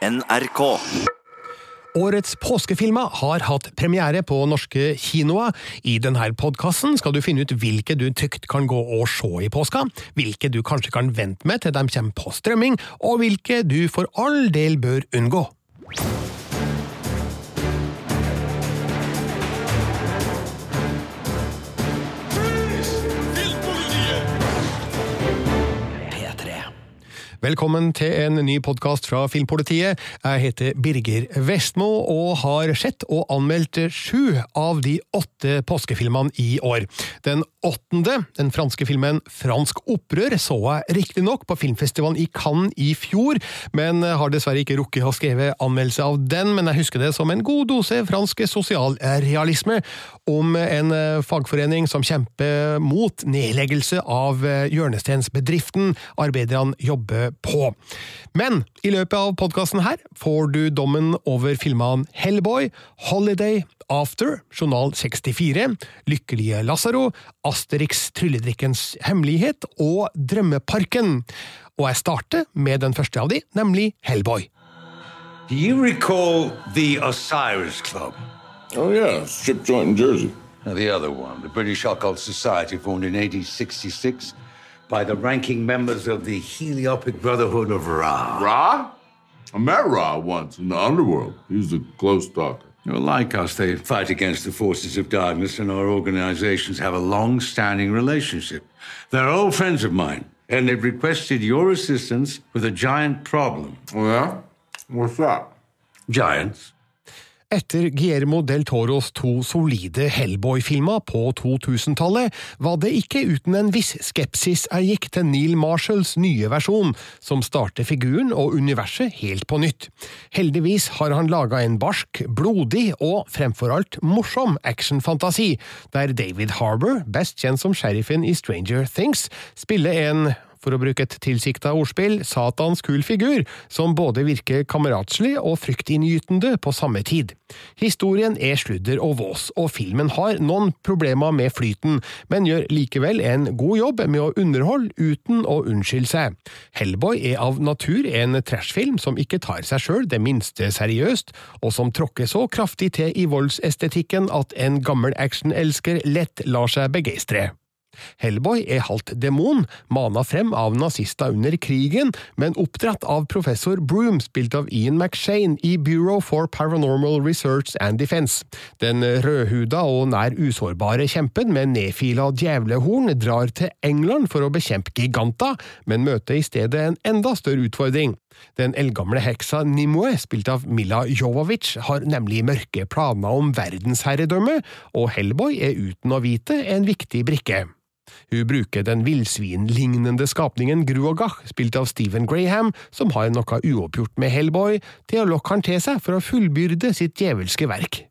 NRK. Årets påskefilmer har hatt premiere på norske kinoer. I denne podkasten skal du finne ut hvilke du trygt kan gå og se i påska, hvilke du kanskje kan vente med til de kommer på strømming, og hvilke du for all del bør unngå. Velkommen til en ny podkast fra Filmpolitiet. Jeg heter Birger Vestmo og har sett og anmeldt sju av de åtte påskefilmene i år. Den åttende, den franske filmen Fransk opprør, så jeg riktignok på filmfestivalen i Cannes i fjor, men har dessverre ikke rukket å skrive anmeldelse av den, men jeg husker det som en god dose fransk sosialrealisme om en fagforening som kjemper mot nedleggelse av hjørnesteinsbedriften arbeiderne jobber på. Men i løpet av podkasten her får du dommen over filmene Hellboy, Holiday, After, Journal 64, Lykkelige Lazaro, Asterix trylledrikkens hemmelighet og Drømmeparken. Og jeg starter med den første av de, nemlig Hellboy. Do you recall the Osiris Club? Oh, yeah, strip joint in Jersey. Now, the other one, the British Occult Society, formed in 1866 by the ranking members of the Heliopic Brotherhood of Ra. Ra? I met Ra once in the underworld. He's a close talker. Well, like us, they fight against the forces of darkness, and our organizations have a long standing relationship. They're old friends of mine, and they've requested your assistance with a giant problem. Oh, yeah? What's that? Giants? Etter Guillermo del Toros to solide Hellboy-filmer på 2000-tallet, var det ikke uten en viss skepsis jeg gikk til Neil Marshalls nye versjon, som starter figuren og universet helt på nytt. Heldigvis har han laga en barsk, blodig og fremfor alt morsom actionfantasi, der David Harbour, best kjent som sheriffen i Stranger Things, spiller en for å bruke et tilsikta ordspill, satans kul figur, som både virker kameratslig og fryktinngytende på samme tid. Historien er sludder og vås, og filmen har noen problemer med flyten, men gjør likevel en god jobb med å underholde uten å unnskylde seg. Hellboy er av natur en trashfilm som ikke tar seg sjøl det minste seriøst, og som tråkker så kraftig til i voldsestetikken at en gammel actionelsker lett lar seg begeistre. Hellboy er halvt demon, mana frem av nazister under krigen, men oppdratt av professor Broom, spilt av Ian McShane, i Bureau for Paranormal Research and Defense. Den rødhuda og nær usårbare kjempen med nedfila djevlehorn drar til England for å bekjempe giganta, men møter i stedet en enda større utfordring. Den eldgamle heksa Nimue, spilt av Mila Jovovic, har nemlig mørke planer om verdensherredømme, og Hellboy er uten å vite en viktig brikke. Hun bruker den villsvinlignende skapningen Gruagach, spilt av Stephen Graham, som har noe uoppgjort med Hellboy, til å lokke han til seg for å fullbyrde sitt djevelske verk.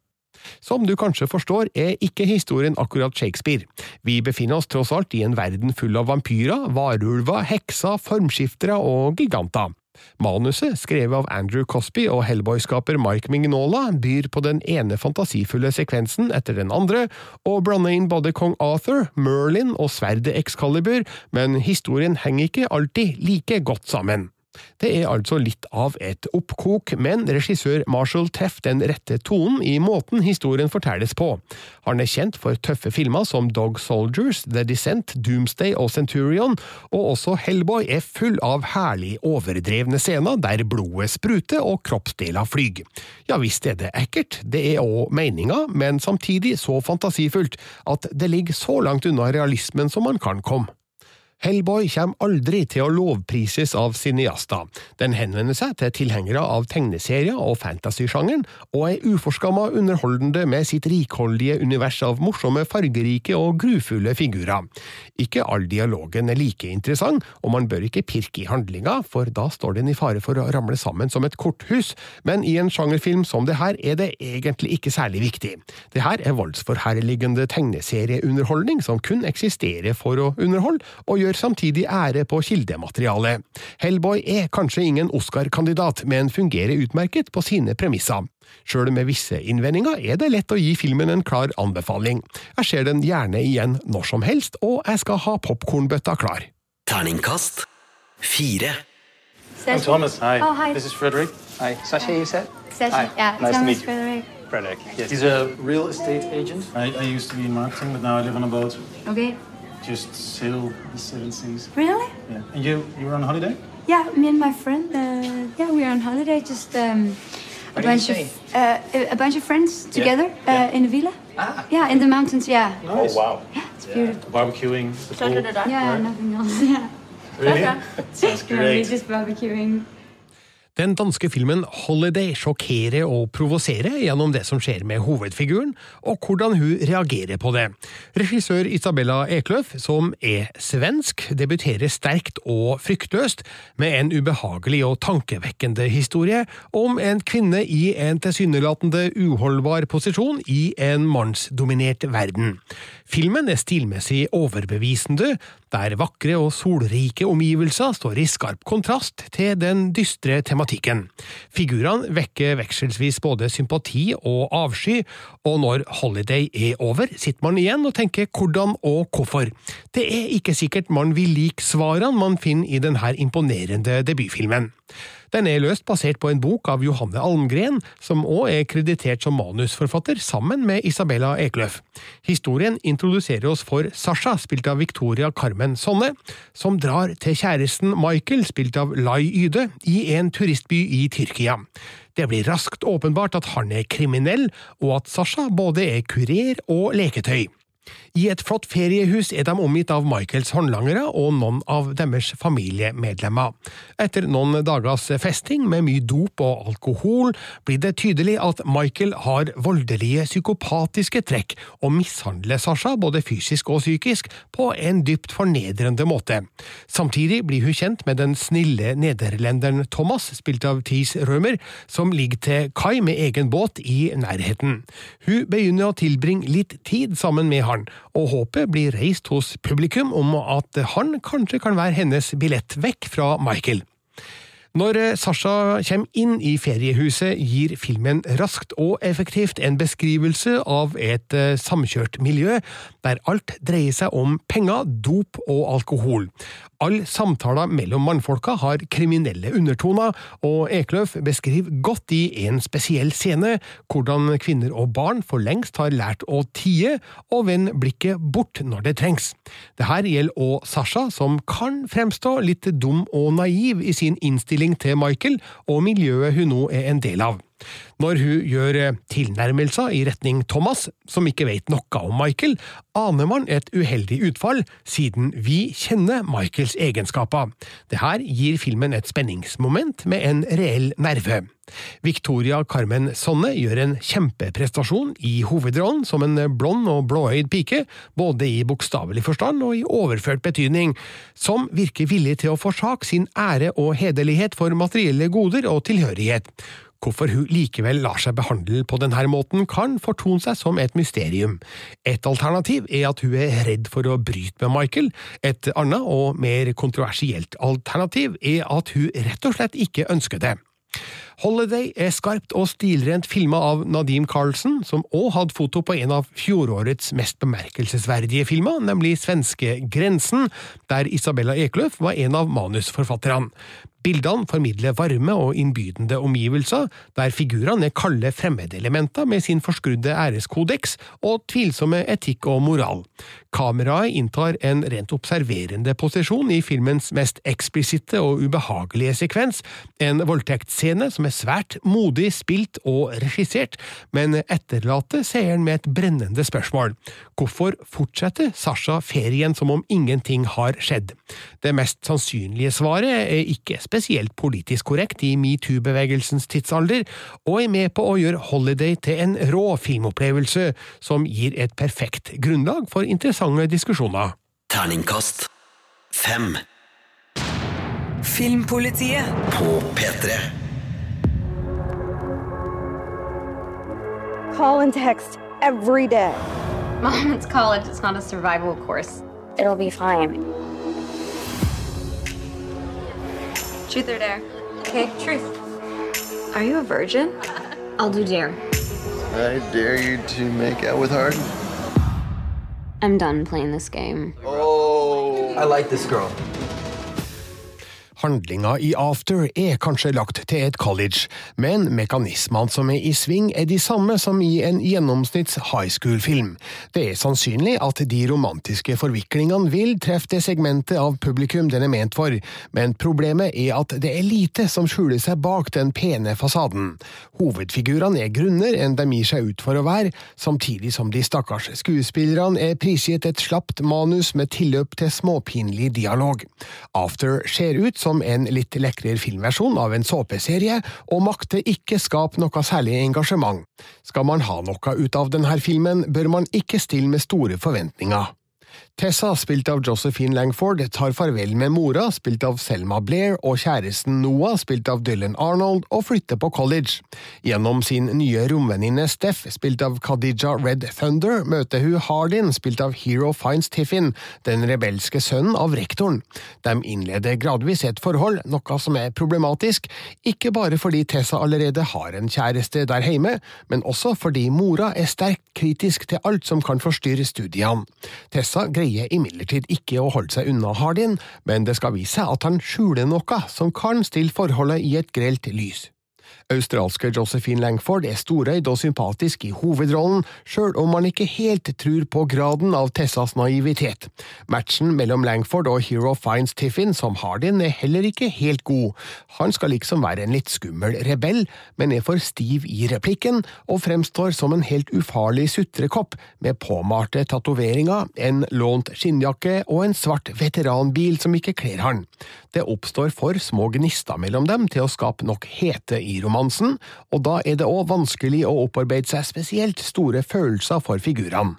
Som du kanskje forstår, er ikke historien akkurat Shakespeare. Vi befinner oss tross alt i en verden full av vampyrer, varulver, hekser, formskiftere og giganter. Manuset, skrevet av Andrew Cosby og Hellboy-skaper Mike Mignola, byr på den ene fantasifulle sekvensen etter den andre, og blander inn både kong Arthur, Merlin og sverdet Excalibur, men historien henger ikke alltid like godt sammen. Det er altså litt av et oppkok, men regissør Marshall Teff den rette tonen i måten historien fortelles på. Han er kjent for tøffe filmer som Dog Soldiers, The Descent, Doomsday og Centurion, og også Hellboy er full av herlig overdrevne scener der blodet spruter og kroppsdeler flyr. Ja visst er det ekkelt, det er òg meninga, men samtidig så fantasifullt at det ligger så langt unna realismen som man kan komme. Hellboy kommer aldri til å lovprises av cineaster. Den henvender seg til tilhengere av tegneserier og fantasy-sjangeren, og er uforskamma underholdende med sitt rikholdige univers av morsomme, fargerike og grufulle figurer. Ikke all dialogen er like interessant, og man bør ikke pirke i handlinga, for da står den i fare for å ramle sammen som et korthus, men i en sjangerfilm som det her er det egentlig ikke særlig viktig. Det her er voldsforherligende tegneserieunderholdning som kun eksisterer for å underholde, og gjør gjør samtidig ære på kildematerialet. Hellboy er kanskje ingen Oscar-kandidat, men fungerer utmerket på sine premisser. Sjøl med visse innvendinger er det lett å gi filmen en klar anbefaling. Jeg ser den gjerne igjen når som helst, og jeg skal ha popkornbøtta klar. Terningkast fire. I'm Thomas. Hi. Oh, hi. This is Frederick. Hi, Sasha, you said? Sasha. Hi. Yeah, nice to Thomas meet you. Frederick. Frederick. Yes. He's a real estate agent. I, I used to be in marketing, but now I live on a boat. Okay. Just sail the seven seas. Really? Yeah. And you, you were on holiday? Yeah, me and my friend. Uh, yeah, we were on holiday. Just um, a bunch of uh, a- a bunch of friends together uh, Yeah. in a villa. Ah. Yeah, in the mountains. Yeah. Oh, wow. Yeah, it's beautiful. Barbecuing, the pool. Yeah, nothing else. Yeah. Really? Sounds Yeah, we're great. just barbecuing. Den danske filmen Holiday sjokkerer og provoserer gjennom det som skjer med hovedfiguren, og hvordan hun reagerer på det. Regissør Isabella Ekløf, som er svensk, debuterer sterkt og fryktløst med en ubehagelig og tankevekkende historie om en kvinne i en tilsynelatende uholdbar posisjon i en mannsdominert verden. Filmen er stilmessig overbevisende, der vakre og solrike omgivelser står i skarp kontrast til den dystre tematikken. Figurene vekker vekselsvis både sympati og avsky, og når Holiday er over, sitter man igjen og tenker hvordan og hvorfor. Det er ikke sikkert man vil like svarene man finner i denne imponerende debutfilmen. Den er løst basert på en bok av Johanne Almgren, som òg er kreditert som manusforfatter, sammen med Isabella Ekløf. Historien introduserer oss for Sasha, spilt av Victoria Carmen Sonne, som drar til kjæresten Michael, spilt av Lai Yde, i en turistby i Tyrkia. Det blir raskt åpenbart at han er kriminell, og at Sasha både er kurer og leketøy. I et flott feriehus er de omgitt av Michaels håndlangere og noen av deres familiemedlemmer. Etter noen dagers festing med mye dop og alkohol, blir det tydelig at Michael har voldelige psykopatiske trekk og mishandler Sasha både fysisk og psykisk på en dypt fornedrende måte. Samtidig blir hun kjent med den snille nederlenderen Thomas, spilt av Thies Rømer, som ligger til kai med egen båt i nærheten. Hun begynner å tilbringe litt tid sammen med han, og håpet blir reist hos publikum om at han kanskje kan være hennes billett vekk fra Michael. Når eh, Sasha kommer inn i feriehuset, gir filmen raskt og effektivt en beskrivelse av et eh, samkjørt miljø, der alt dreier seg om penger, dop og alkohol. Alle samtaler mellom mannfolka har kriminelle undertoner, og Ekløf beskriver godt i en spesiell scene hvordan kvinner og barn for lengst har lært å tie og vende blikket bort når det trengs. Dette gjelder også Sasha, som kan fremstå litt dum og naiv i sin innstilling til Michael og miljøet hun nå er en del av. Når hun gjør eh, tilnærmelser i retning Thomas, som ikke vet noe om Michael, aner man et uheldig utfall, siden vi kjenner Michaels egenskaper. Dette gir filmen et spenningsmoment med en reell nerve. Victoria Carmen Sonne gjør en kjempeprestasjon i hovedrollen som en blond og blåøyd pike, både i bokstavelig forstand og i overført betydning, som virker villig til å forsake sin ære og hederlighet for materielle goder og tilhørighet. Hvorfor hun likevel lar seg behandle på denne måten, kan fortone seg som et mysterium. Et alternativ er at hun er redd for å bryte med Michael, et annet og mer kontroversielt alternativ er at hun rett og slett ikke ønsker det. Holiday er skarpt og stilrent filma av Nadim Carlsen, som òg hadde foto på en av fjorårets mest bemerkelsesverdige filmer, nemlig svenske Grensen, der Isabella Eklöf var en av manusforfatterne. Bildene formidler varme og innbydende omgivelser, der figurene er kalde fremmedelementer med sin forskrudde æreskodeks og tvilsomme etikk og moral. Kameraet inntar en rent observerende posisjon i filmens mest eksplisitte og ubehagelige sekvens, en voldtektsscene som er svært modig spilt og regissert, men etterlater seeren med et brennende spørsmål. Hvorfor fortsetter Sasha ferien som om ingenting har skjedd? Det mest sannsynlige svaret er ikke spesielt politisk korrekt i metoo-bevegelsens tidsalder, og er med på å gjøre Holiday til en rå filmopplevelse som gir et perfekt grunnlag for interessante diskusjoner. Terningkast fem Filmpolitiet. på P3. Call and text every day. Mom, it's college. It's not a survival course. It'll be fine. Truth or dare? Okay, truth. Are you a virgin? I'll do dare. I dare you to make out with Harden. I'm done playing this game. Oh. I like this girl. Handlinga i After er kanskje lagt til et college, men mekanismene som er i sving er de samme som i en gjennomsnitts high school-film. Det er sannsynlig at de romantiske forviklingene vil treffe det segmentet av publikum den er ment for, men problemet er at det er lite som skjuler seg bak den pene fasaden. Hovedfigurene er grunner enn de gir seg ut for å være, samtidig som de stakkars skuespillerne er prisgitt et slapt manus med tilløp til småpinlig dialog. After ser ut som en litt lekrere filmversjon av en såpeserie, og makter ikke skape noe særlig engasjement. Skal man ha noe ut av denne filmen, bør man ikke stille med store forventninger. Tessa, spilt av Josephine Langford, tar farvel med mora, spilt av Selma Blair, og kjæresten Noah, spilt av Dylan Arnold, og flytter på college. Gjennom sin nye romvenninne Steff, spilt av Khadija Red Thunder, møter hun Hardin, spilt av Hero Finds Tiffin, den rebelske sønnen av rektoren. De innleder gradvis et forhold, noe som er problematisk, ikke bare fordi Tessa allerede har en kjæreste der hjemme, men også fordi mora er sterkt kritisk til alt som kan forstyrre studiene. Tessa greier imidlertid ikke å holde seg unna Hardin, men det skal vise seg at han skjuler noe som kan stille forholdet i et grelt lys. Australske Josephine Langford er storøyd og sympatisk i hovedrollen, sjøl om man ikke helt tror på graden av Tessas naivitet. Matchen mellom Langford og Hero Finds Tiffin som Hardin er heller ikke helt god. Han skal liksom være en litt skummel rebell, men er for stiv i replikken, og fremstår som en helt ufarlig sutrekopp, med påmalte tatoveringer, en lånt skinnjakke og en svart veteranbil som ikke kler han. Det oppstår for små gnister mellom dem til å skape nok hete i romansen, og da er det òg vanskelig å opparbeide seg spesielt store følelser for figurene.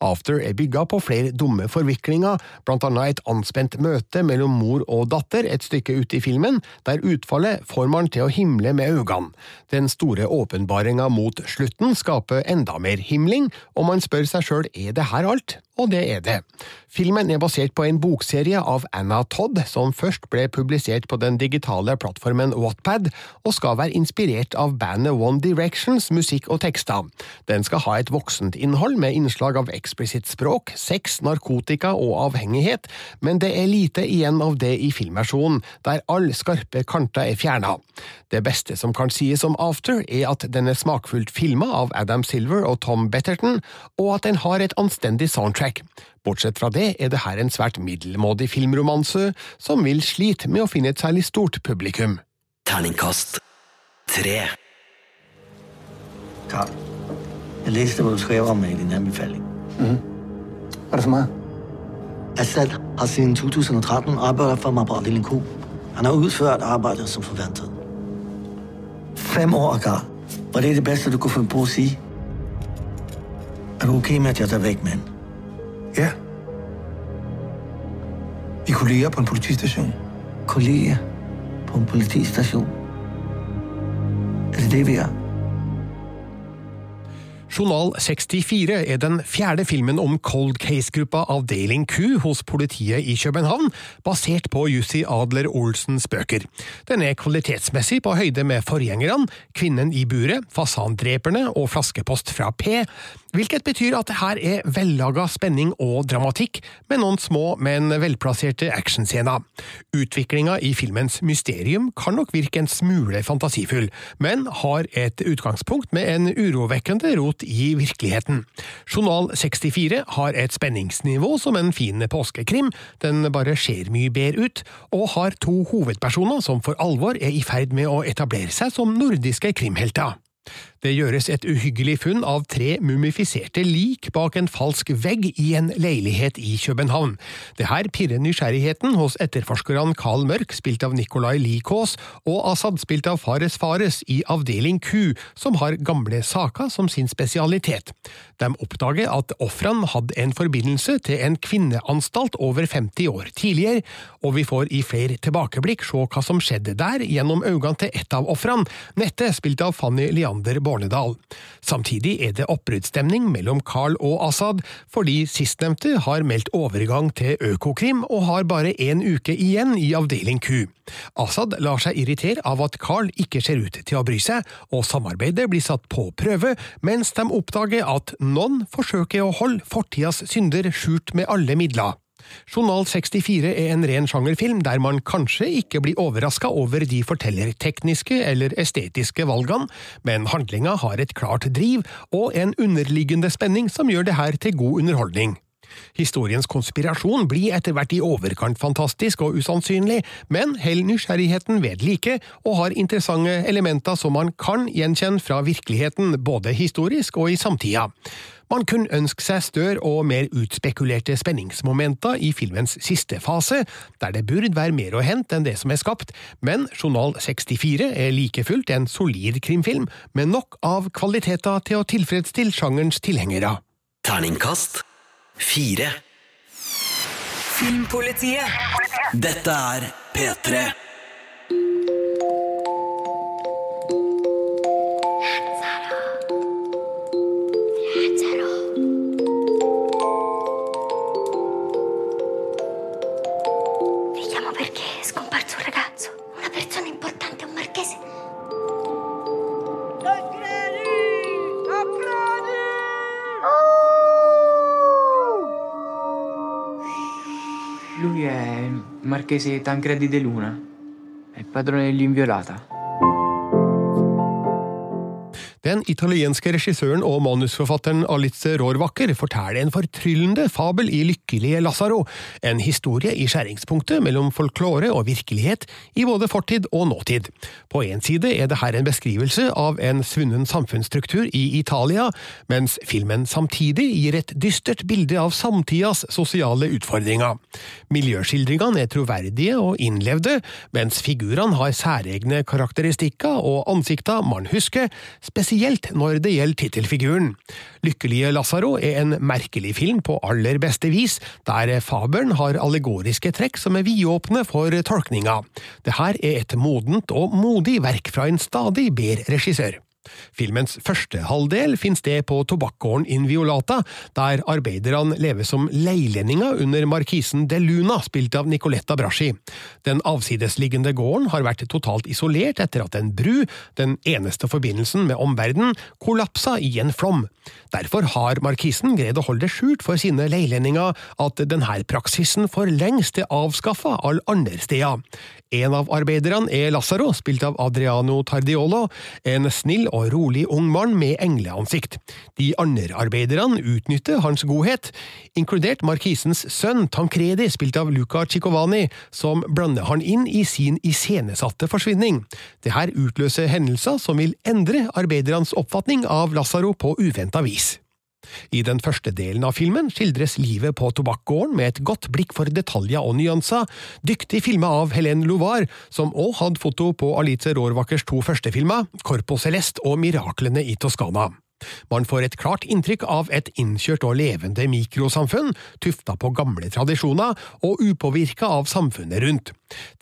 After er bygga på flere dumme forviklinger, blant annet et anspent møte mellom mor og datter et stykke ute i filmen, der utfallet får man til å himle med øynene. Den store åpenbaringa mot slutten skaper enda mer himling, og man spør seg sjøl er det her alt? Og det er det. Filmen er basert på en bokserie av Anna Todd, som først ble publisert på den digitale plattformen Wattpad, og skal være inspirert av bandet One Directions musikk og tekster. Den skal ha et voksent innhold med innslag av eksplisitt språk, sex, narkotika og avhengighet, men det er lite igjen av det i filmversjonen, der alle skarpe kanter er fjerna. Det beste som kan sies om After, er at den er smakfullt filma av Adam Silver og Tom Betterton, og at den har et anstendig soundtrack. Bortsett fra det er det her en svært middelmådig filmromanse som vil slite med å finne et særlig stort publikum. Terningkast tre. Karl, jeg leste hva du skrev om meg i din anbefaling. Mhm. Hva er det for meg? Assad har siden 2013 arbeidet for meg på afdeling Q. Han har utført arbeidet som forventet. Fem år, Akar. Var det det beste du kunne finne på å si? Er du ok med, at jeg tar vekk med hende? Ja. Vi er kolleger på en politistation. Kolleger på en politistation? Er det det, vi er? Journal 64 er den fjerde filmen om cold case-gruppa Avdeling Q hos politiet i København, basert på Jussi Adler Olsens bøker. Den er kvalitetsmessig på høyde med forgjengerne, Kvinnen i buret, Fasandreperne og Flaskepost fra P, hvilket betyr at det her er vellaga spenning og dramatikk, med noen små, men velplasserte actionscener. Utviklinga i filmens mysterium kan nok virke en smule fantasifull, men har et utgangspunkt med en urovekkende rot i virkeligheten. Journal 64 har et spenningsnivå som en fin påskekrim, den bare ser mye bedre ut, og har to hovedpersoner som for alvor er i ferd med å etablere seg som nordiske krimhelter. Det gjøres et uhyggelig funn av tre mumifiserte lik bak en falsk vegg i en leilighet i København. Det her pirrer nysgjerrigheten hos etterforskerne Carl Mørk, spilt av Nicolai Likås, og Assad, spilt av Fares Fares, i Avdeling Q, som har gamle saker som sin spesialitet. De oppdager at ofrene hadde en forbindelse til en kvinneanstalt over 50 år tidligere, og vi får i flere tilbakeblikk se hva som skjedde der gjennom øynene til ett av ofrene, Nette, spilt av Fanny Leander Bornedal. Samtidig er det oppbruddsstemning mellom Carl og Assad, fordi sistnevnte har meldt overgang til Økokrim og har bare én uke igjen i avdeling Q. Assad lar seg irritere av at Carl ikke ser ut til å bry seg, og samarbeidet blir satt på prøve, mens de oppdager at noen forsøker å holde fortidas synder skjult med alle midler. Journal 64 er en ren sjangerfilm der man kanskje ikke blir overraska over de fortellertekniske eller estetiske valgene, men handlinga har et klart driv og en underliggende spenning som gjør det her til god underholdning. Historiens konspirasjon blir etter hvert i overkant fantastisk og usannsynlig, men holder nysgjerrigheten ved like, og har interessante elementer som man kan gjenkjenne fra virkeligheten, både historisk og i samtida. Man kunne ønske seg større og mer utspekulerte spenningsmomenter i filmens siste fase, der det burde være mer å hente enn det som er skapt, men Journal 64 er like fullt en solid krimfilm, med nok av kvaliteter til å tilfredsstille sjangerens tilhengere. Terningkast fire. Filmpolitiet. Dette er P3. Marchese Tancredi De Luna, è padrone dell'inviolata. Den italienske regissøren og manusforfatteren Alice Rohrwacker forteller en fortryllende fabel i Lykkelige Lassaro, en historie i skjæringspunktet mellom folklore og virkelighet i både fortid og nåtid. På én side er det her en beskrivelse av en svunnen samfunnsstruktur i Italia, mens filmen samtidig gir et dystert bilde av samtidas sosiale utfordringer. Miljøskildringene er troverdige og innlevde, mens figurene har særegne karakteristikker og ansikter man husker, spesielt når det gjelder tittelfiguren. Lykkelige Lazaro er en merkelig film på aller beste vis, der fabelen har allegoriske trekk som er vidåpne for tolkninga. Det her er et modent og modig verk fra en stadig bedre regissør. Filmens første halvdel finner sted på tobakkgården Inviolata, der arbeiderne lever som leilendinger under markisen De Luna, spilt av Nicoletta Brasci. Den avsidesliggende gården har vært totalt isolert etter at en bru, den eneste forbindelsen med omverdenen, kollapsa i en flom. Derfor har markisen greid å holde det skjult for sine leilendinger at denne praksisen for lengst er avskaffa alle andre steder. En av arbeiderne er Lazzaro, spilt av Adriano Tardiolo, en snill og rolig ung mann med engleansikt. De andre arbeiderne utnytter hans godhet, inkludert markisens sønn Tancredi, spilt av Luca Ciccovani, som blander han inn i sin iscenesatte forsvinning. Dette utløser hendelser som vil endre arbeidernes oppfatning av Lazaro på uventa vis. I den første delen av filmen skildres livet på tobakkgården med et godt blikk for detaljer og nyanser, dyktig filma av Helene Lovar, som òg hadde foto på Alice Rohrwackers to første filmer, Corpo Celeste og Miraklene i Toskana. Man får et klart inntrykk av et innkjørt og levende mikrosamfunn, tufta på gamle tradisjoner og upåvirka av samfunnet rundt.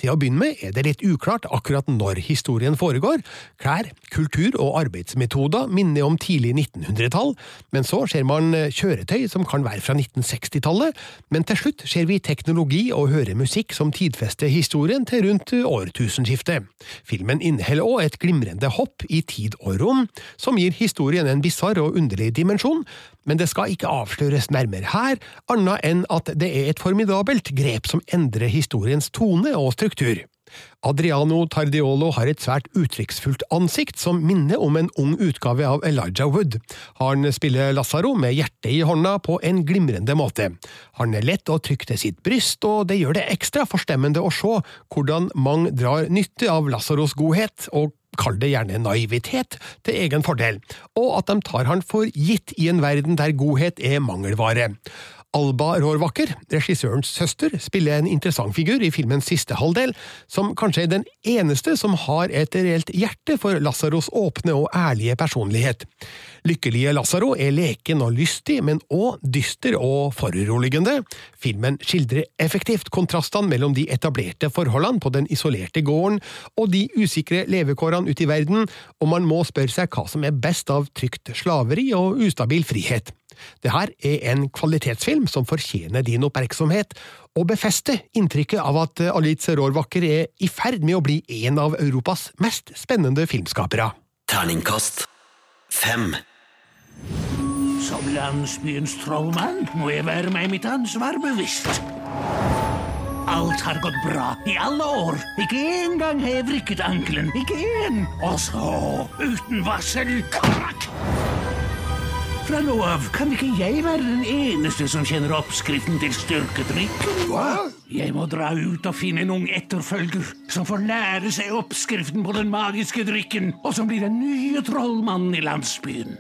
Til å begynne med er det litt uklart akkurat når historien foregår. Klær, kultur og arbeidsmetoder minner om tidlig 1900-tall, men så ser man kjøretøy som kan være fra 1960-tallet, men til slutt ser vi teknologi og hører musikk som tidfester historien til rundt årtusenskiftet. Filmen inneholder òg et glimrende hopp i tid og rom, som gir historien en bisarr og underlig dimensjon, men det skal ikke avsløres nærmere her, annet enn at det er et formidabelt grep som endrer historiens tone og struktur. Adriano Tardiolo har et svært uttrykksfullt ansikt som minner om en ung utgave av Elijah Wood. Han spiller Lazzaro med hjertet i hånda på en glimrende måte. Han er lett å trykke til sitt bryst, og det gjør det ekstra forstemmende å se hvordan mange drar nytte av Lazzaros godhet, og kall det gjerne naivitet, til egen fordel, og at de tar han for gitt i en verden der godhet er mangelvare. Alba Rårvakker, regissørens søster, spiller en interessant figur i filmens siste halvdel, som kanskje er den eneste som har et reelt hjerte for Lazaros åpne og ærlige personlighet. Lykkelige Lazaro er leken og lystig, men òg dyster og foruroligende. Filmen skildrer effektivt kontrastene mellom de etablerte forholdene på den isolerte gården og de usikre levekårene ute i verden, og man må spørre seg hva som er best av trygt slaveri og ustabil frihet. Det her er en kvalitetsfilm som fortjener din oppmerksomhet, og befester inntrykket av at Alice Rohrwacker er i ferd med å bli en av Europas mest spennende filmskapere. Terningkast fem. Som landsbyens trollmann må jeg være meg mitt ansvar bevisst. Alt har gått bra i alle år. Ikke engang har jeg vrikket ankelen. Ikke én. Og så, uten varsel krakk! Fra nå av kan ikke jeg være den eneste som kjenner oppskriften til styrkedrikken. Hva? Jeg må dra ut og finne en ung etterfølger som får lære seg oppskriften på den magiske drikken, og som blir den nye trollmannen i landsbyen.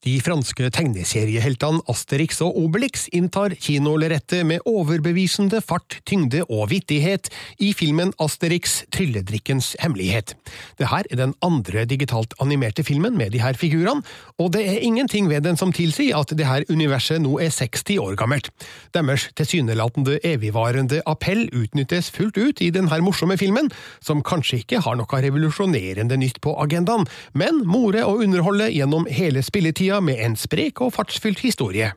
De franske tegneserieheltene Asterix og Obelix inntar kinolerretet med overbevisende fart, tyngde og vittighet i filmen Asterix trylledrikkens hemmelighet. Det her er den andre digitalt animerte filmen med de her figurene, og det er ingenting ved den som tilsier at det her universet nå er 60 år gammelt. Deres tilsynelatende evigvarende appell utnyttes fullt ut i denne morsomme filmen, som kanskje ikke har noe revolusjonerende nytt på agendaen, men more og underholde gjennom hele spilletida med en sprek og fartsfylt historie.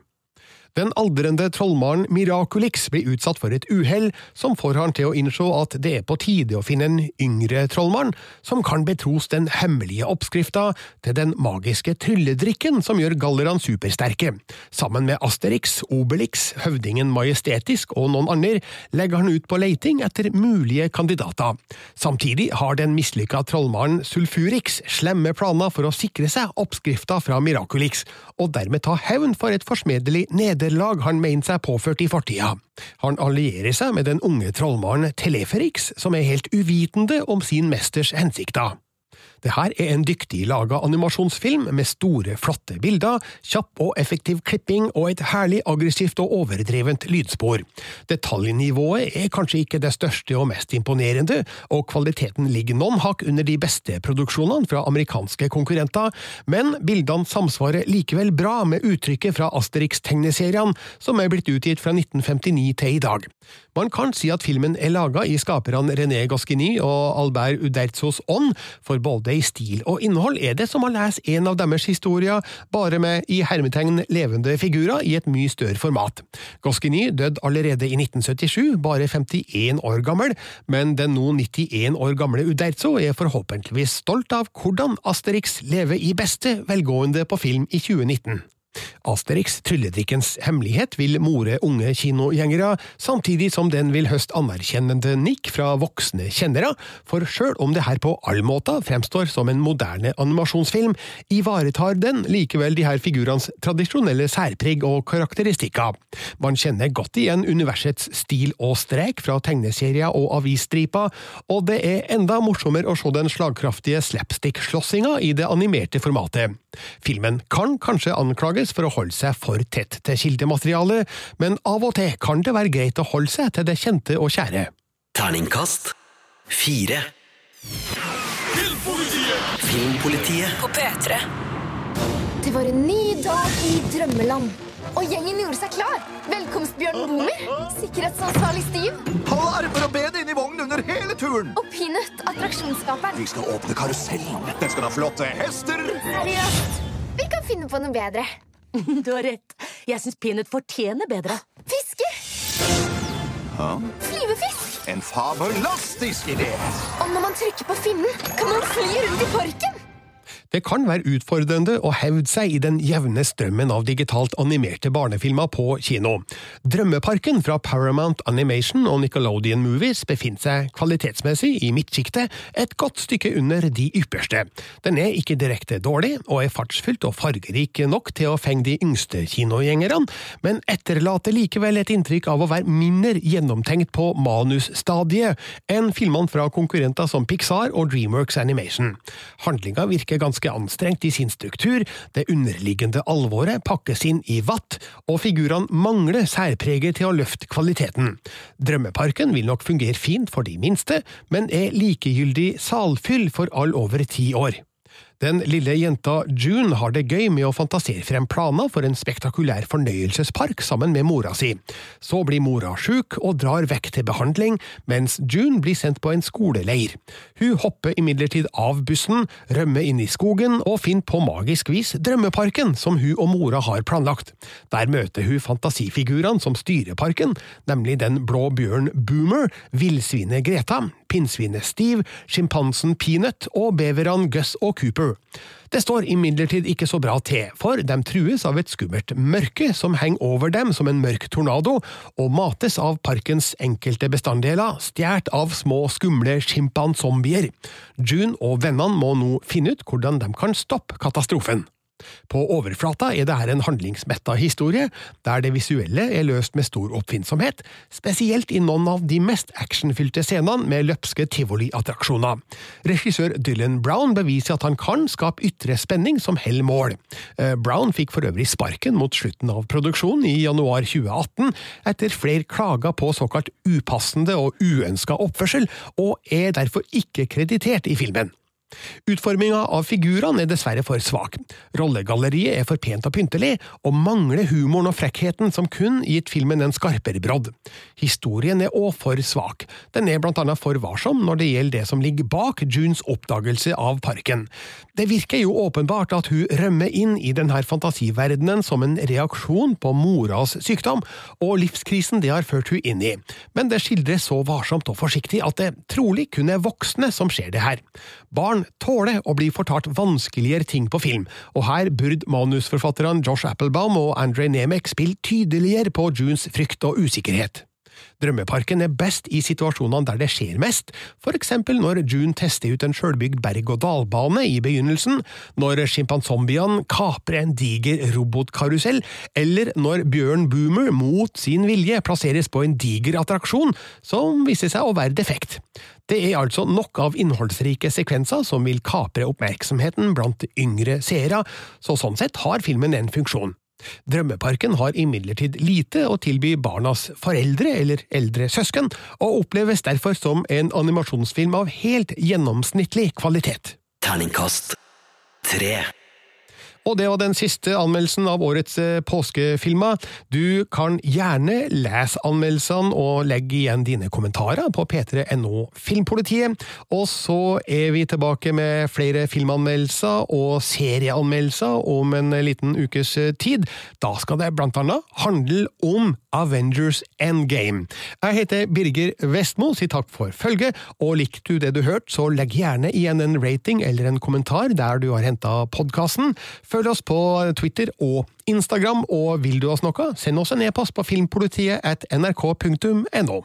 Den aldrende trollmannen Miraculix blir utsatt for et uhell som får han til å innse at det er på tide å finne en yngre trollmann som kan betros den hemmelige oppskrifta til den magiske trylledrikken som gjør gallerne supersterke. Sammen med Asterix, Obelix, høvdingen Majestetisk og noen andre legger han ut på leiting etter mulige kandidater. Samtidig har den mislykka trollmannen Sulfurix slemme planer for å sikre seg oppskrifta fra Miraculix, og dermed ta hevn for et forsmedelig nederlag han mener seg påført i fortida. Han allierer seg med den unge trollmannen Teleferix, som er helt uvitende om sin mesters hensikter. Det her er en dyktig laga animasjonsfilm med store, flotte bilder, kjapp og effektiv klipping og et herlig aggressivt og overdrevent lydspor. Detaljnivået er kanskje ikke det største og mest imponerende, og kvaliteten ligger noen hakk under de beste produksjonene fra amerikanske konkurrenter, men bildene samsvarer likevel bra med uttrykket fra Asterix-tegneseriene, som er blitt utgitt fra 1959 til i dag. Man kan si at filmen er laga i skaperne René Goscinny og Albert Uderzos ånd, for både i stil og innhold er det som å lese en av deres historier, bare med i hermetegn levende figurer i et mye større format. Goscinny døde allerede i 1977, bare 51 år gammel, men den nå 91 år gamle Uderzo er forhåpentligvis stolt av hvordan Asterix lever i beste velgående på film i 2019. Asterix trylledrikkens hemmelighet vil more unge kinogjengere, samtidig som den vil høste anerkjennende nikk fra voksne kjennere, for sjøl om det her på all måte fremstår som en moderne animasjonsfilm, ivaretar den likevel de her figurenes tradisjonelle særpreg og karakteristikker. Man kjenner godt igjen universets stil og strek fra tegneserier og avisstriper, og det er enda morsommere å se den slagkraftige slapstick-slåssinga i det animerte formatet. Filmen kan kanskje anklages for å holde seg for tett til kildematerialet, men av og til kan det være greit å holde seg til det kjente og kjære. Terningkast fire. Filmpolitiet Filmpolitiet På P3. Det var en ny dag i drømmeland. Og gjengen gjorde seg klar. Velkomstbjørnen Boomer, sikkerhetsansvarlig Steve Hold armer og ben inn i vognen under hele turen. og Peanut, attraksjonsskaperen. Vi skal åpne karusellen. Den skal ha flotte hester. Seriøst, vi kan finne på noe bedre. Du har rett. Jeg syns peanøtt fortjener bedre. Fiske! Hå? Flyvefisk! En fabulastisk idé. Og når man trykker på finnen, kan man fly rundt i parken. Det kan være utfordrende å hevde seg i den jevne strømmen av digitalt animerte barnefilmer på kino. Drømmeparken fra Paramount Animation og Nickelodeon Movies befinner seg kvalitetsmessig i midtsjiktet, et godt stykke under de ypperste. Den er ikke direkte dårlig, og er fartsfylt og fargerik nok til å fenge de yngste kinogjengerne, men etterlater likevel et inntrykk av å være mindre gjennomtenkt på manusstadiet enn filmene fra konkurrenter som Pixar og Dreamworks Animation. Handlinga virker ganske anstrengt i sin struktur, det underliggende alvoret pakkes inn i vatt, og figurene mangler særpreget til å løfte kvaliteten. Drømmeparken vil nok fungere fint for de minste, men er likegyldig salfyll for all over ti år. Den lille jenta June har det gøy med å fantasere frem planer for en spektakulær fornøyelsespark sammen med mora si. Så blir mora sjuk og drar vekk til behandling, mens June blir sendt på en skoleleir. Hun hopper imidlertid av bussen, rømmer inn i skogen og finner på magisk vis drømmeparken som hun og mora har planlagt. Der møter hun fantasifigurene som styrer parken, nemlig den blå bjørn Boomer, villsvinet Greta, pinnsvinet Steve, sjimpansen Peanut og beverne Gus og Cooper. Det står imidlertid ikke så bra til, for de trues av et skummelt mørke som henger over dem som en mørk tornado, og mates av parkens enkelte bestanddeler, stjålet av små, skumle sjimpansombier. June og vennene må nå finne ut hvordan de kan stoppe katastrofen. På overflata er det her en handlingsmetta historie, der det visuelle er løst med stor oppfinnsomhet, spesielt i noen av de mest actionfylte scenene med løpske tivoliattraksjoner. Regissør Dylan Brown beviser at han kan skape ytre spenning som holder mål. Eh, Brown fikk for øvrig sparken mot slutten av produksjonen i januar 2018, etter flere klager på såkalt upassende og uønska oppførsel, og er derfor ikke kreditert i filmen. Utforminga av figurene er dessverre for svak. Rollegalleriet er for pent og pyntelig, og mangler humoren og frekkheten som kun gitt filmen en skarpere brodd. Historien er òg for svak. Den er blant annet for varsom når det gjelder det som ligger bak Junes oppdagelse av parken. Det virker jo åpenbart at hun rømmer inn i denne fantasiverdenen som en reaksjon på moras sykdom, og livskrisen det har ført hun inn i, men det skildres så varsomt og forsiktig at det trolig kun er voksne som ser det her. Barn tåler å bli fortalt vanskeligere ting på film, og her burde manusforfatterne Josh Applebaum og Andre Nemec spille tydeligere på Junes frykt og usikkerhet. Drømmeparken er best i situasjonene der det skjer mest, for eksempel når June tester ut en sjølbygd berg-og-dal-bane i begynnelsen, når sjimpansombiene kaprer en diger robotkarusell, eller når Bjørn Boomer mot sin vilje plasseres på en diger attraksjon som viser seg å være defekt. Det er altså nok av innholdsrike sekvenser som vil kapre oppmerksomheten blant yngre seere, så sånn sett har filmen en funksjon. Drømmeparken har imidlertid lite å tilby barnas foreldre eller eldre søsken, og oppleves derfor som en animasjonsfilm av helt gjennomsnittlig kvalitet. Terningkast tre. Og det var den siste anmeldelsen av årets påskefilma. påskefilmer. Du kan gjerne lese anmeldelsene og legge igjen dine kommentarer på p3.no Filmpolitiet. Og så er vi tilbake med flere filmanmeldelser og serieanmeldelser om en liten ukes eh, tid. Da skal det blant annet handle om Avengers Endgame. Jeg heter Birger Vestmo, sier takk for følget, og likte du det du hørte, så legg gjerne igjen en rating eller en kommentar der du har henta podkasten. Følg oss på Twitter og Instagram, og vil du oss noe, send oss en e-post på filmpolitiet at nrk.no.